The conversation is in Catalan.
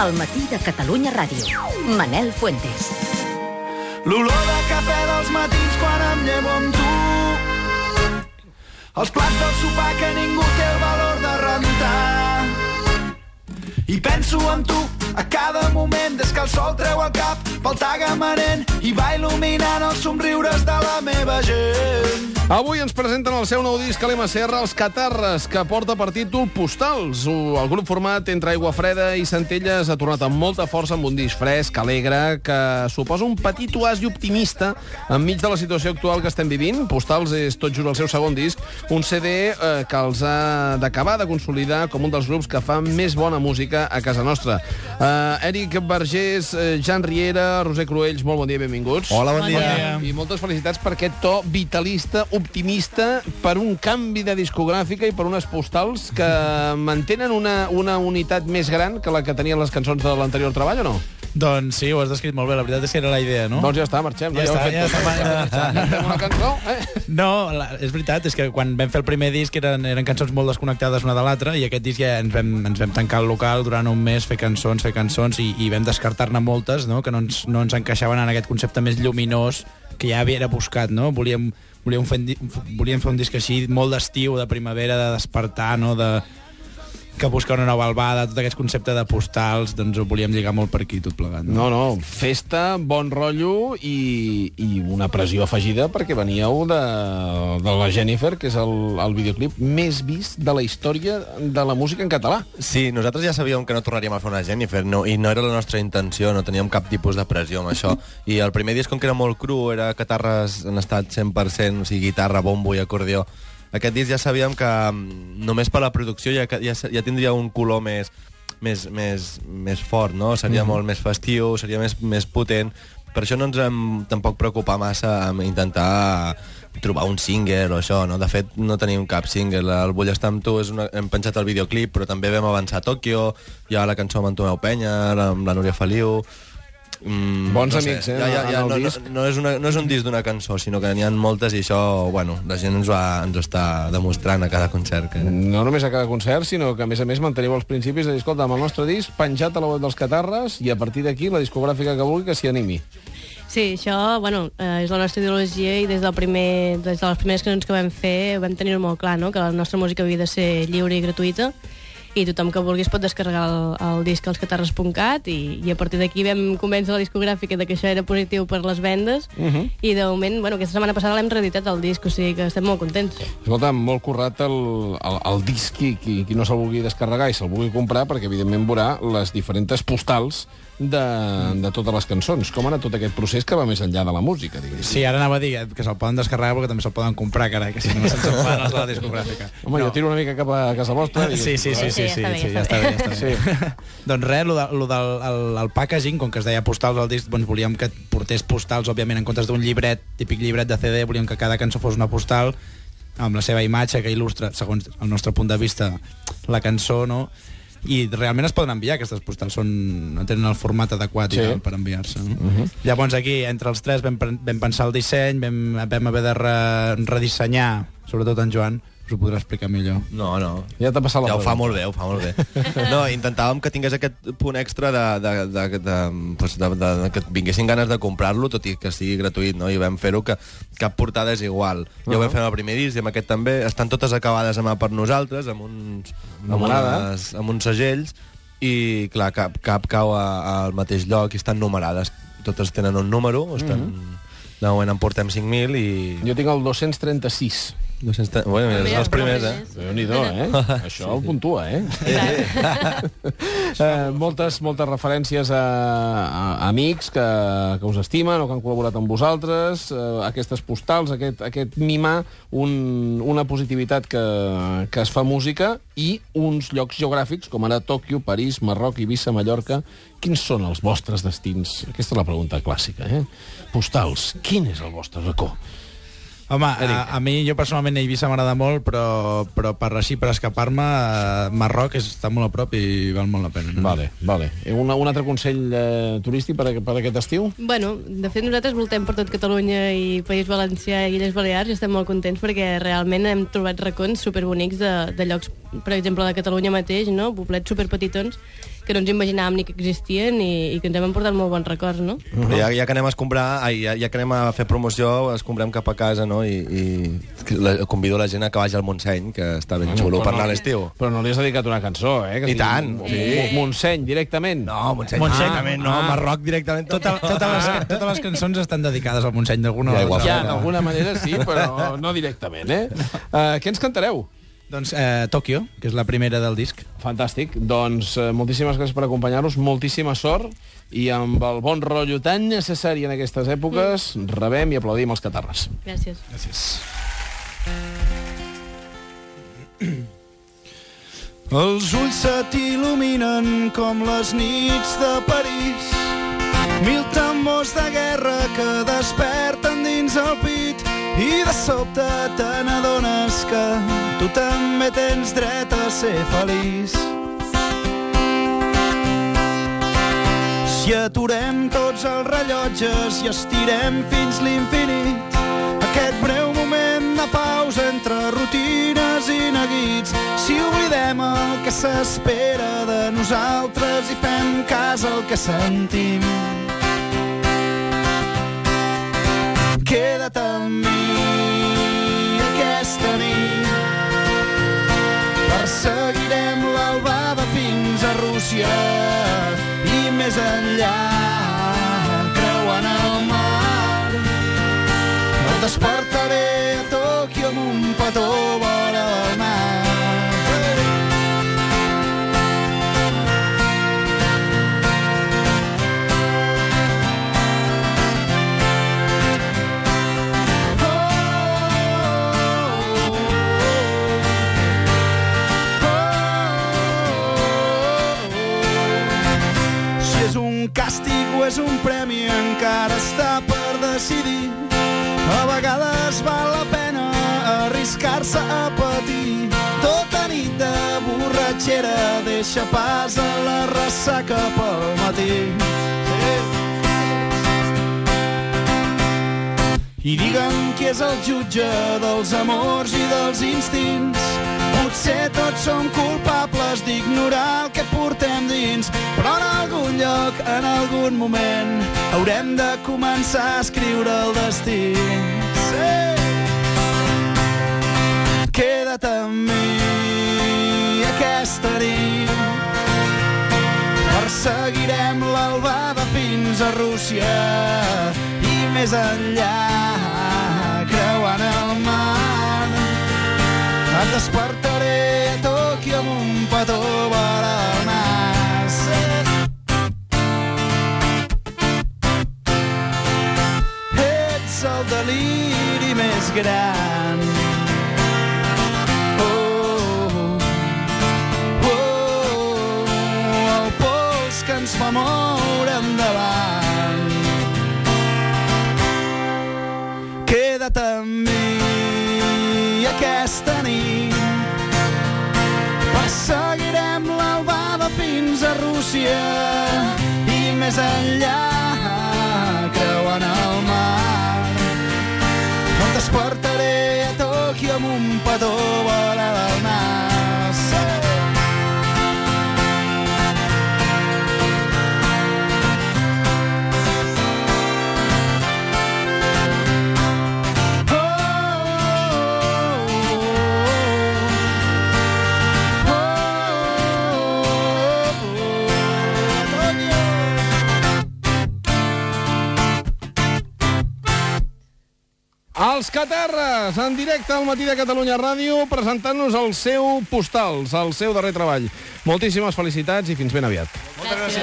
al matí de Catalunya Ràdio. Manel Fuentes. L'olor de cafè dels matins quan em llevo amb tu. Els plats del sopar que ningú té el valor de rentar. I penso en tu a cada moment des que el sol treu el cap pel tagamanent i va il·luminant els somriures de la meva gent. Avui ens presenten el seu nou disc a l'MCR, Els Catarres, que porta per títol Postals. El grup format entre Aigua Freda i Centelles ha tornat amb molta força amb un disc fresc, alegre, que suposa un petit oasi optimista enmig de la situació actual que estem vivint. Postals és tot just el seu segon disc, un CD eh, que els ha d'acabar de consolidar com un dels grups que fa més bona música a casa nostra. Eh, Eric Vergés, eh, Jan Riera, Roser Cruells, molt bon dia, benvinguts. Hola, bon dia. I moltes felicitats per aquest to vitalista, optimista, per un canvi de discogràfica i per unes postals que mantenen una, una unitat més gran que la que tenien les cançons de l'anterior treball, o no? Doncs sí, ho has descrit molt bé. La veritat és que era la idea, no? Doncs ja està, marxem. Ja no? està, hem ja fet tot. està. Una cançó, eh? No, la, és veritat, és que quan vam fer el primer disc eren, eren cançons molt desconnectades una de l'altra i aquest disc ja ens vam, ens vam tancar al local durant un mes, fer cançons, fer cançons i, i vam descartar-ne moltes, no?, que no ens, no ens encaixaven en aquest concepte més lluminós que ja havia buscat, no? Volíem, volíem, fer, volíem fer un disc així molt d'estiu, de primavera, de despertar, no?, de que busca una nova albada, tot aquest concepte de postals, doncs ho volíem lligar molt per aquí, tot plegat. No, no, festa, bon rotllo i, i una pressió afegida perquè veníeu de, de la Jennifer, que és el, el videoclip més vist de la història de la música en català. Sí, nosaltres ja sabíem que no tornaríem a fer una Jennifer, no, i no era la nostra intenció, no teníem cap tipus de pressió amb això. I el primer disc, com que era molt cru, era catarres en estat 100%, o sigui, guitarra, bombo i acordió. Aquest disc ja sabíem que mm, només per la producció ja, ja, ja tindria un color més, més, més, més fort, no? Seria molt més festiu, seria més, més potent. Per això no ens hem tampoc preocupar massa amb intentar trobar un single o això, no? De fet, no tenim cap single. El Vull estar amb tu és una... hem penjat el videoclip, però també vam avançar a Tòquio, hi ha la cançó amb en Tomeu Penya, amb la Núria Feliu... Mm, Bons no amics, eh, Ja, ja, ja, no, no, no, és una, no és un disc d'una cançó, sinó que n'hi ha moltes i això, bueno, la gent ens, va, ens ho està demostrant a cada concert. Que... No només a cada concert, sinó que, a més a més, manteniu els principis de dir, escolta, amb el nostre disc penjat a la web dels Catarres i a partir d'aquí la discogràfica que vulgui que s'hi animi. Sí, això bueno, eh, és la nostra ideologia i des, del primer, des de les primeres cançons que vam fer vam tenir molt clar, no? que la nostra música havia de ser lliure i gratuïta i tothom que vulgui es pot descarregar el, el disc als catarres.cat i, i a partir d'aquí vam convèncer la discogràfica de que això era positiu per les vendes uh -huh. i de moment, bueno, aquesta setmana passada l'hem reeditat el disc, o sigui que estem molt contents. Escolta, molt currat el, el, el disc qui, qui, qui no se'l vulgui descarregar i se'l vulgui comprar, perquè evidentment veurà les diferents postals de, de totes les cançons. Com ha anat tot aquest procés que va més enllà de la música, diguéssim? Sí, ara anava a dir que se'l poden descarregar però que també se'l poden comprar, carai, que si no se'ns en fan els de la discogràfica. Home, no. jo tiro una mica cap a casa vostra. Sí, sí, sí, sí, sí, sí, Sí, ja està bé, sí, ja ja està està bé, ja està bé. Sí. doncs res, lo, de, lo del el, el packaging, com que es deia postals al disc, doncs volíem que portés postals, òbviament, en comptes d'un llibret, típic llibret de CD, volíem que cada cançó fos una postal amb la seva imatge que il·lustra, segons el nostre punt de vista, la cançó, no? I realment es poden enviar aquestes postals són, no tenen el format adequat Sí. i tal per enviar-se no? uh -huh. llavors aquí entre els tres vam, vam pensar el disseny vam, vam haver de re, redissenyar sobretot en Joan us ho podrà explicar millor No, no. Ja t'ha passat la Ja ho fa molt bé, ho fa molt bé. No, intentàvem que tingués aquest punt extra de, de, de, de, pues de, de, de que vinguessin ganes de comprar-lo, tot i que sigui gratuït, no? I vam fer-ho que cap portada és igual. Ja ho vam fer amb el primer disc i amb aquest també. Estan totes acabades a mà per nosaltres, amb uns, amb, unes, amb uns segells, i clar, cap, cap cau a- al mateix lloc i estan numerades. Totes tenen un número, estan... De moment en portem 5.000 i... Jo tinc el 236. 200... Bueno, mira, Mira, els primers, eh? déu nhi eh? Això ho puntua, eh? eh? Moltes, moltes referències a, a, a amics que, que us estimen o que han col·laborat amb vosaltres, eh, aquestes postals, aquest, aquest mimar un, una positivitat que, que es fa música i uns llocs geogràfics com ara Tòquio, París, Marroc, Eivissa, Mallorca. Quins són els vostres destins? Aquesta és la pregunta clàssica, eh? Postals, quin és el vostre racó? Home, a, a mi, jo personalment a Eivissa m'agrada molt, però, però per així, per escapar-me, eh, Marroc és, està molt a prop i val molt la pena. No? Vale, vale. Eh, Un, un altre consell eh, turístic per, a- per aquest estiu? Bueno, de fet nosaltres voltem per tot Catalunya i País Valencià i Illes Balears i estem molt contents perquè realment hem trobat racons superbonics de, de llocs per exemple, de Catalunya mateix, no? poblets superpetitons, que no ens imaginàvem ni que existien i, i que ens hem emportat molt bons records, no? Uh -huh. ja, ja que anem a escombrar, ai, ja, ja que anem a fer promoció, escombrem cap a casa, no? I, i la, convido la gent a que vagi al Montseny, que està ben xulo per anar a l'estiu. Però no li has dedicat una cançó, eh? Que I tant, sí. sí. Montseny, directament. No, Montseny, Montseny. directament, no, Ah. Marroc directament. Tota, totes, les, totes les cançons estan dedicades al Montseny d'alguna Ja, altra Ja, manera. d'alguna manera sí, però no directament, eh? Uh, què ens cantareu? Doncs eh, Tòquio, que és la primera del disc. Fantàstic. Doncs eh, moltíssimes gràcies per acompanyar-nos, moltíssima sort i amb el bon rotllo tan necessari en aquestes èpoques, rebem i aplaudim els catarres. Gràcies. Gràcies. Els ulls se t'il·luminen com les nits de París. Mil tambors de guerra que desperten i de sobte te n'adones que tu també tens dret a ser feliç. Si aturem tots els rellotges i estirem fins l'infinit, aquest breu moment de pausa entre rutines i neguits, si oblidem el que s'espera de nosaltres i fem cas al que sentim. Queda't amb mi és un premi encara està per decidir. A vegades val la pena arriscar-se a patir. Tota nit de borratxera deixa pas a la ressaca pel matí. Sí. I digue'm qui és el jutge dels amors i dels instints. Potser tots som culpables d'ignorar el que portem dins, però en algun lloc, en algun moment, haurem de començar a escriure el destí. Sí. Queda't amb mi aquesta nit. Perseguirem l'albada fins a Rússia i més enllà creuant el mar. Et despertaré petó vora el nas. Ets el deliri més gran. Oh, oh, el pols que ens fa moure endavant. Queda't amb mi aquesta nit. Rússia i més enllà creuant el mar. Et despertaré a Tòquio amb un petó vora del Els Caterres, en directe al matí de Catalunya Ràdio, presentant-nos el seu postals, el seu darrer treball. Moltíssimes felicitats i fins ben aviat. Gràcies.